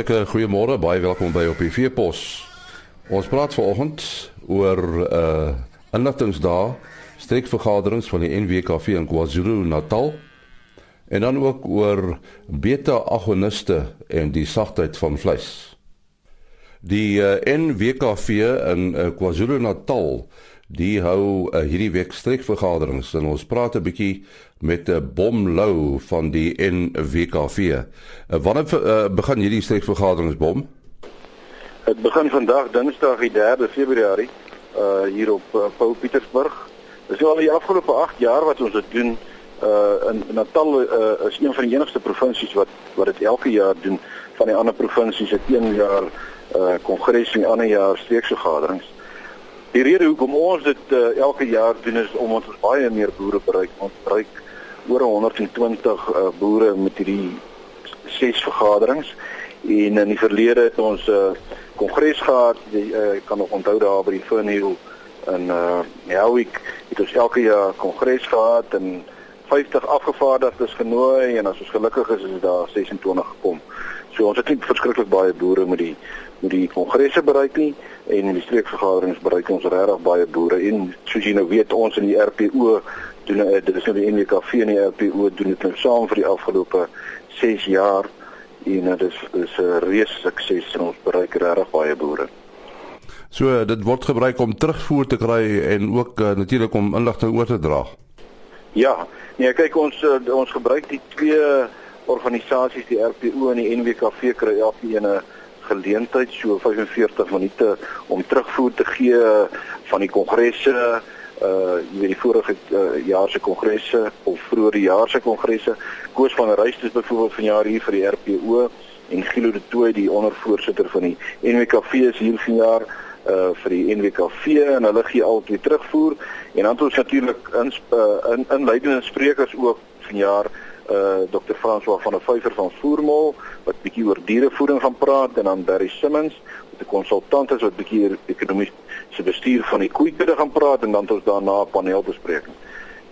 Hartlike goeiemôre, baie welkom by op die Veepos. Ons praat vanoggend oor 'n uh, inligtingsdae, streekvergaderings van die NWKV in KwaZulu-Natal en dan ook oor beta-agoniste en die sagtheid van vleis. Die uh, NWKV in uh, KwaZulu-Natal die hou uh, hierdie week streekvergaderings en ons praat 'n bietjie met 'n uh, Bom Lou van die NWKV. Uh, wanneer uh, begin hierdie streekvergaderings Bom? Dit begin vandag Dinsdag die 3de Februarie uh hier op uh, Paul Pietersburg. Dit is al die afgelope 8 jaar wat ons dit doen. Uh in Natal uh, is een van die enigste provinsies wat wat dit elke jaar doen. Van die ander provinsies het een jaar uh kongres en ander jaar streekvergaderings. Die rede hoekom ons dit uh, elke jaar doen is omdat ons baie meer boere bereik. Ons bereik oor 120 uh, boere met hierdie ses vergaderings en in die verlede het ons 'n uh, kongres gehad. Jy uh, kan nog onthou daar by die Fernhill in uh Howick het ons elke jaar kongres gehad en 50 afgevaardigdes genooi en as ons gelukkig is is daar 26 gekom. So ons het nie verskriklik baie boere met die met die kongresse bereik nie en in die streekvergaderings bereik ons regtig baie boere en soos jy nou weet ons in die RPO doen eh, dit is nou die NWKV en die RPO doen dit nou saam vir die afgelope 6 jaar en dit is is 'n reuse sukses en ons bereik regtig baie boere. So dit word gebruik om terugvoer te kry en ook uh, natuurlik om inligting oor te dra. Ja, nee kyk ons uh, ons gebruik die twee organisasies die RPO en die NWKV kry elkeen 'n geleentheid so 45 minute om terugvoer te gee van die kongresse uh jy weet die vorige uh, jaar se kongresse of vroeë jaar se kongresse. Koos van Reis is byvoorbeeld vanjaar hier vir die RPO en Gilo de Tooi die ondervoorsitter van die NWKV is hier vanjaar uh vir die NWKV en hulle gee altyd terugvoer. En dan het ons natuurlik in uh, in inleidende sprekers ook vanjaar uh Dr. François van der Vyver van Voormal wat bietjie oor dierevoeding gaan praat en dan Barry Simmons wat 'n konsultant is wat bietjie oor ekonomie se bestuur van die koeikudde gaan praat en dan het ons daarna 'n paneelbespreking.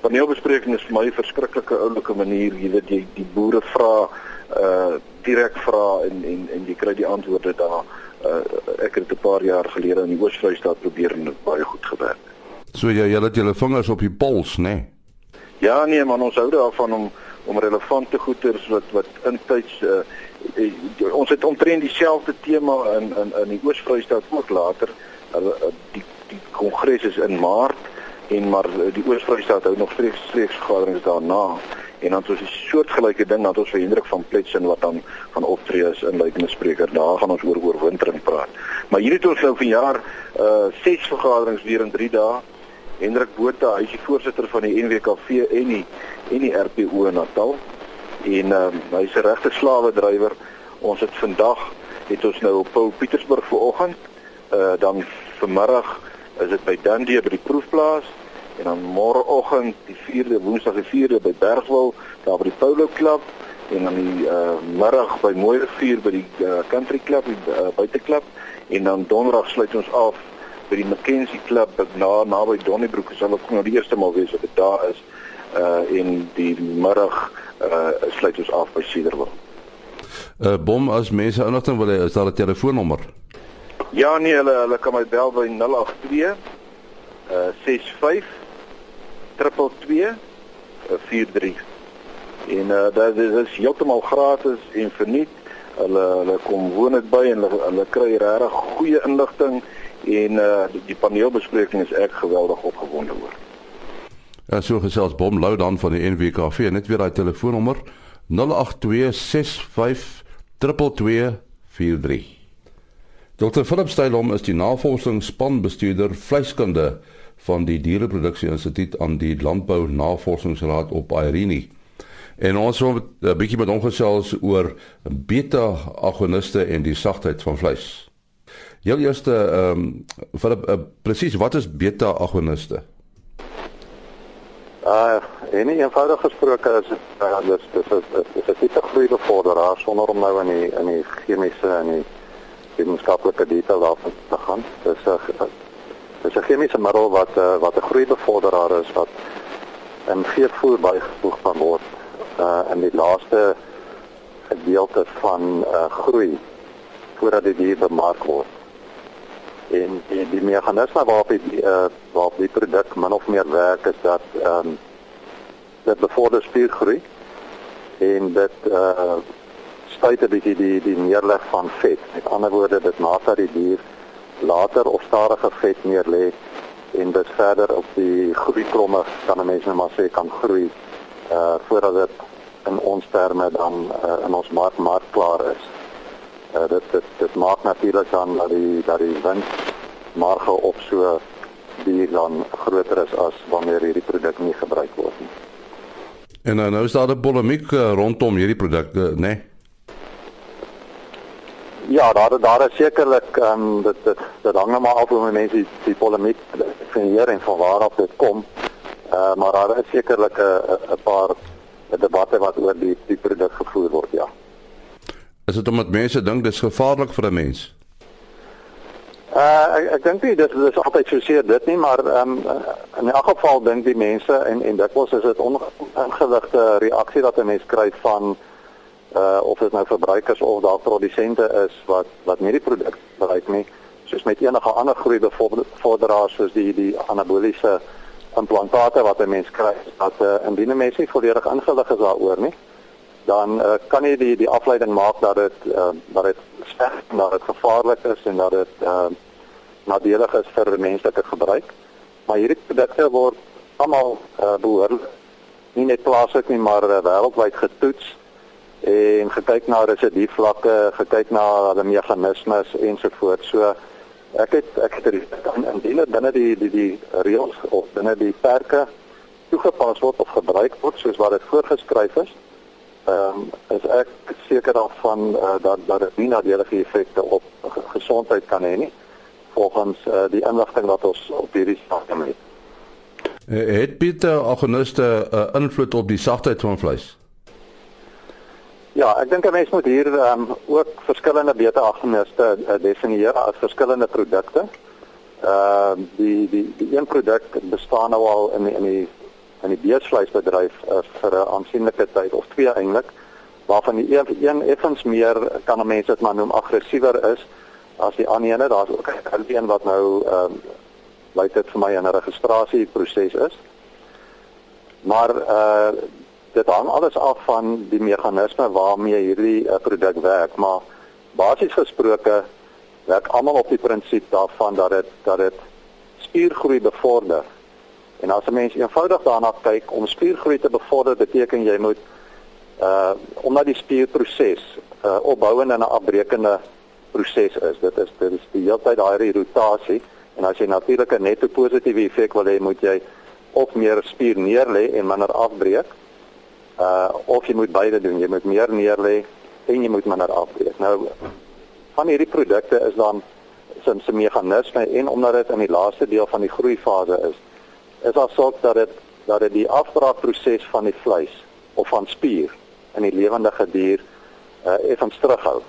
Paneelbespreking is vir my 'n verskriklike oulike manier, jy weet jy die boere vra uh direk vra en en en jy kry die antwoorde daar. Uh ek het dit 'n paar jaar gelede in die Oos-Vrystaat probeer en dit baie goed gewerk. So jy jy het julle vingers op die pols, né? Nee? Ja nee man, ons hou daarvan om om relevante goeders wat wat intyds uh, ons het omtrent dieselfde tema in in in die Oos-Vrystaat ook later. Uh, die die kongres is in Maart en maar die Oos-Vrystaat hou nog streeks streeks vergaderings daarna en dan soos 'n soortgelyke ding dat ons vir Hendrik van Pletsen wat dan van optree as inleidende spreker daar gaan ons oor oorwintering praat. Maar hier het ons nou vanjaar uh ses vergaderings weer in 3 dae. Hendrik Botha, hy is die voorsitter van die NWKV en die en die RPO Natal. En ehm um, hy's 'n regte slawe drywer. Ons het vandag het ons nou op Paul Pietersburg vanoggend. Uh dan vanmiddag is dit by Dundee by die proefplaas en dan môreoggend die 4de Woensdag die 4de by Bergwil daar by die Polo Club en dan die uh middag by Mooirivier by die uh, Country Club die uh, buiteklub en dan donderdag sluit ons af by die Mackenzie Club na naby Donnybroek sal ek nou die eerste maal wees wat ek daar is uh in die middag uh sluit ons af by Cedarville. Uh bom as mense inligting wil hê, is daar 'n telefoonnommer? Ja nee, hulle hulle kan my bel by 082 uh 65 222 43. En uh dit is heeltemal gratis en verniet. Hulle hulle kom woon dit by en hulle, hulle kry regtig goeie inligting en uh die, die paneelbespreking is ek geweldig opgewonde oor. Ja, so gesels Bom Lou dan van die NWKV net weer daai telefoonnommer 0826522243. Dr. Philip Stylom is die navorsingsspanbestuurder vleiskunde van die Diereproduksie Instituut aan die Landbou Navorsingsraad op Irene. En ons wil 'n bietjie met hom gesels oor beta-agoniste en die sagtheid van vleis. Heel eerste ehm um, Philip, uh, presies wat is beta-agoniste? Uh, en eenvoudig gesproke is dit uh, dis dis is dis 'n groei bevorderaar sonder om nou in die in die chemiese en die wetenskaplike detail daarvan te gaan. Dis 'n dis 'n chemiese middel wat uh, wat 'n groei bevorderaar is wat in veevoer bygevoeg kan word uh in die laaste gedeelte van uh groei voordat die dier bemark word. En die, die meganisme waarop die uh, waarop die produk min of meer werk is dat ehm um, dit bevorder spiergroei en dit uh stuit 'n bietjie die die neerleg van vet. Met ander woorde, dit maak dat die dier later of stadiger vet neerlê en dit verder op die groeikromme kan 'n mens net maar sê kan groei uh voordat dit in ons terme dan uh, in ons mark mark klaar is. Uh dit dit dit maak natuurlik dan dat die dat die wins marge op so die dan groter is as wanneer hierdie produk nie gebruik word nie. En uh, nou is daar 'n polemiek uh, rondom hierdie produkte, né? Nee? Ja, daar daar is sekerlik ehm um, dit dit dit hang nou maar af hoe mense die, die polemiek definieer en van waar af dit kom. Eh uh, maar daar is sekerlik 'n 'n paar debatte wat oor die die produk gevoer word, ja. Is dit omdat mense dink dit is gevaarlik vir 'n mens? Uh ek ek dink nie dit is altyd so seer dit nie, maar ehm um, in elk geval dink die mense en en dit was is dit ongewigte reaksie wat 'n mens kry van uh of dit nou verbruikers of dalk produsente is wat wat nie die produk bereik nie, soos met enige ander groei bevorderaars soos die die anaboliese implantate wat 'n mens kry, dat uh, indien 'n mens nie volledig ingelig is daaroor nie, dan uh, kan jy die die afleiding maak dat dit uh, dat dit sleg dat dit gevaarlik is en dat dit uh, nadelig is vir menslike gebruik. Maar hierdie produkte word almal uh, behoorlik nie net plaaslik nie, maar uh, wêreldwyd getoets en gekyk na residiefvlakke, gekyk na hulle meganismes ensovoorts. So ek het ek het dit indien binne die die die reëls of binne die perke toegepas word of gebruik word soos wat dit voorgeskryf is ehm um, is ek seker daarvan uh, dat dat dit nie nadelige effekte op gesondheid kan hê nie volgens uh, die inligting wat ons op hierdie stadium het. Uh, het Pieter organiste uh, invloed op die sagtheid van vleis? Ja, ek dink 'n mens moet hier ehm um, ook verskillende beta-agoniste uh, definieer as verskillende produkte. Ehm uh, die die die een produk bestaan nou al in die, in die in die beesvleisbedryf uh, vir 'n aansienlike tyd of twee eintlik waarvan die een, een effens meer kan 'n mens dit maar noem aggressiewer is as die ander ene. Daar's ook 'n een wat nou ehm uh, lyk dit vir my 'n registrasieproses is. Maar uh dit hang alles af van die meganisme waarmee hierdie uh, produk werk maar basies gesproke werk almal op die prinsip daarvan dat dit dat dit spiergroei bevorder En as 'n mens eenvoudig daarna kyk om spiergroei te bevorder, beteken jy moet uh omdat die spierproses uh opbouende en 'n afbreekende proses is. Dit is dit is die hele tyd daai rotasie en as jy natuurlik 'n netto positiewe effek wil hê, moet jy of meer spier neerlê en minder afbreek. Uh of jy moet beide doen. Jy moet meer neerlê en jy moet minder afbreek. Nou van hierdie produkte is dan sin se meganisme en omdat dit in die laaste deel van die groeifase is, is daar sorg dat dit dat dit die afbraakproses van die vleis of van spier in die lewendige dier uh, effens terughou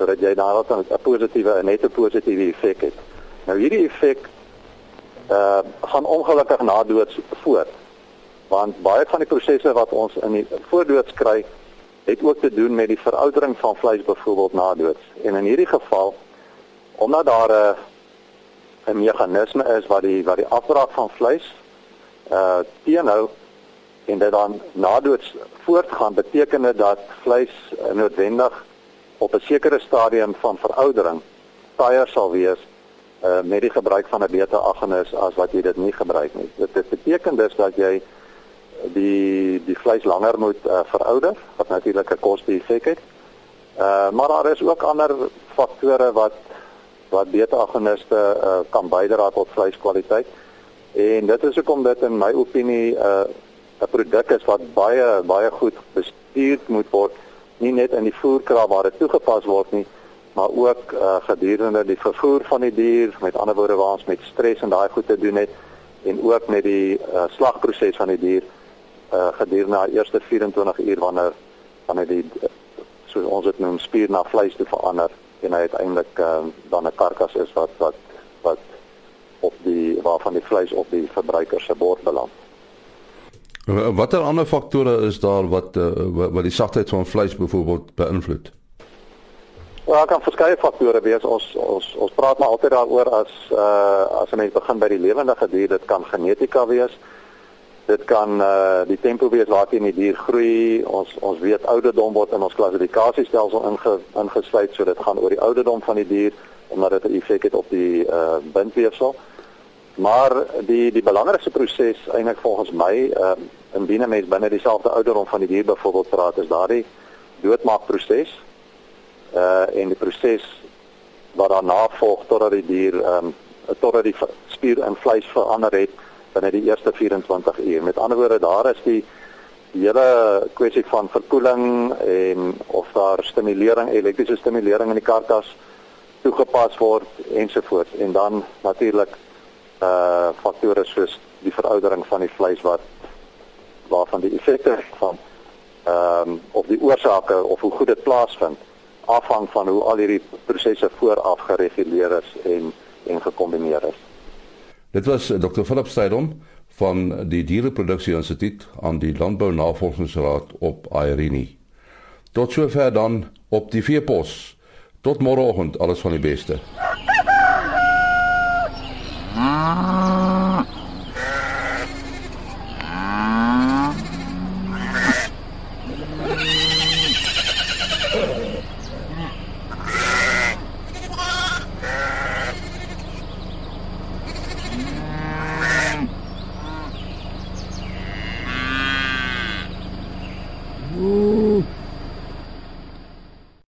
sodat jy daar 'n positiewe en net 'n positiewe effek het. Nou hierdie effek uh gaan ongelukkig na dood voort. Want baie van die prosesse wat ons in die voordoods kry, het ook te doen met die veroudering van vleis byvoorbeeld na dood. En in hierdie geval omdat daar 'n meganisme is wat die wat die afbraak van vleis uh teenhou en dit dan nadoods voortgaan beteken dit dat vleis uh, noodwendig op 'n sekere stadium van veroudering taaier sal wees uh met die gebruik van 'n beter agonis as wat jy dit nie gebruik nie. Dit, dit beteken dus dat jy die die vleis langer moet uh, verouder wat natuurlik 'n koste effek het. Uh maar daar is ook ander faktore wat wat beter agoniste uh, kan bydra tot vleiskwaliteit. En dit is hoekom dit in my opinie 'n uh, 'n produk is wat baie baie goed bestuur moet word, nie net in die voerkraal waar dit toegepas word nie, maar ook uh, gedurende die vervoer van die dier, met ander woorde waar ons met stres en daai goed te doen het en ook met die uh, slagproses van die dier uh, gedurende die eerste 24 uur wanneer wanneer die soos ons dit noem spier na vleis te verander en hy uiteindelik uh, dan 'n karkas is wat wat wat op die waarvan die vleis op die verbruiker se bord beland. Watter ander faktore is daar wat uh, wat die sagtheid van vleis byvoorbeeld beïnvloed? Daar kan verskeie faktore wees. Ons ons ons praat maar altyd daaroor as uh as 'n mens begin by die lewendige dier, dit kan genetika wees. Dit kan uh die tempo wees waarteen die dier groei. Ons ons weet ouderdom word in ons klassifikasiestelsel inge, ingesluit, so dit gaan oor die ouderdom van die dier omdat dit 'n effek het op die uh bindweefsel. Maar die die belangrikste proses eintlik volgens my, ehm uh, indien 'n mens binne dieselfde ouderdom van die dier byvoorbeeld praat, is daardie doodmaakproses. Uh en die proses wat daarna volg totdat die dier ehm um, totdat die spier in vleis verander het binne die eerste 24 uur. Met ander woorde, daar is die hele kwessie van verkoeling en of daar stimulering, elektriese stimulering in die karkas toegepas word ensovoorts en dan natuurlik uh faktore soos die veroudering van die vleis wat waarvan die effekte van ehm um, of die oorsake of hoe goed dit plaasvind afhang van hoe al hierdie prosesse vooraf gereguleer is en en gekombineer is. Dit was Dr. Philip Steidom van die Diereproduksie Instituut aan die Landbou Navorsingsraad op Irene. Tot sover dan op die veepos. Tot môreoggend alles van die beste. Ah.